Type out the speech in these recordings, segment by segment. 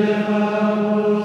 Amen.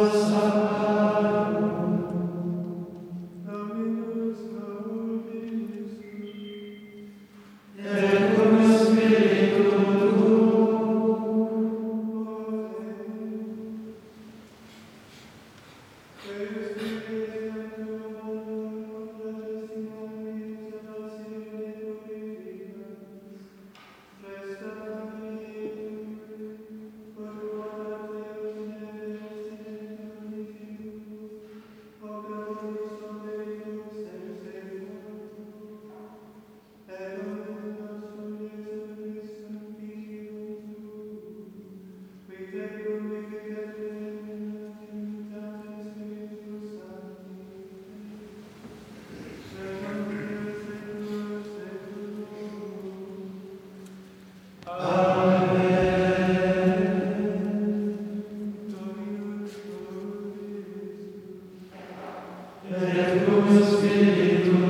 et cum spiritu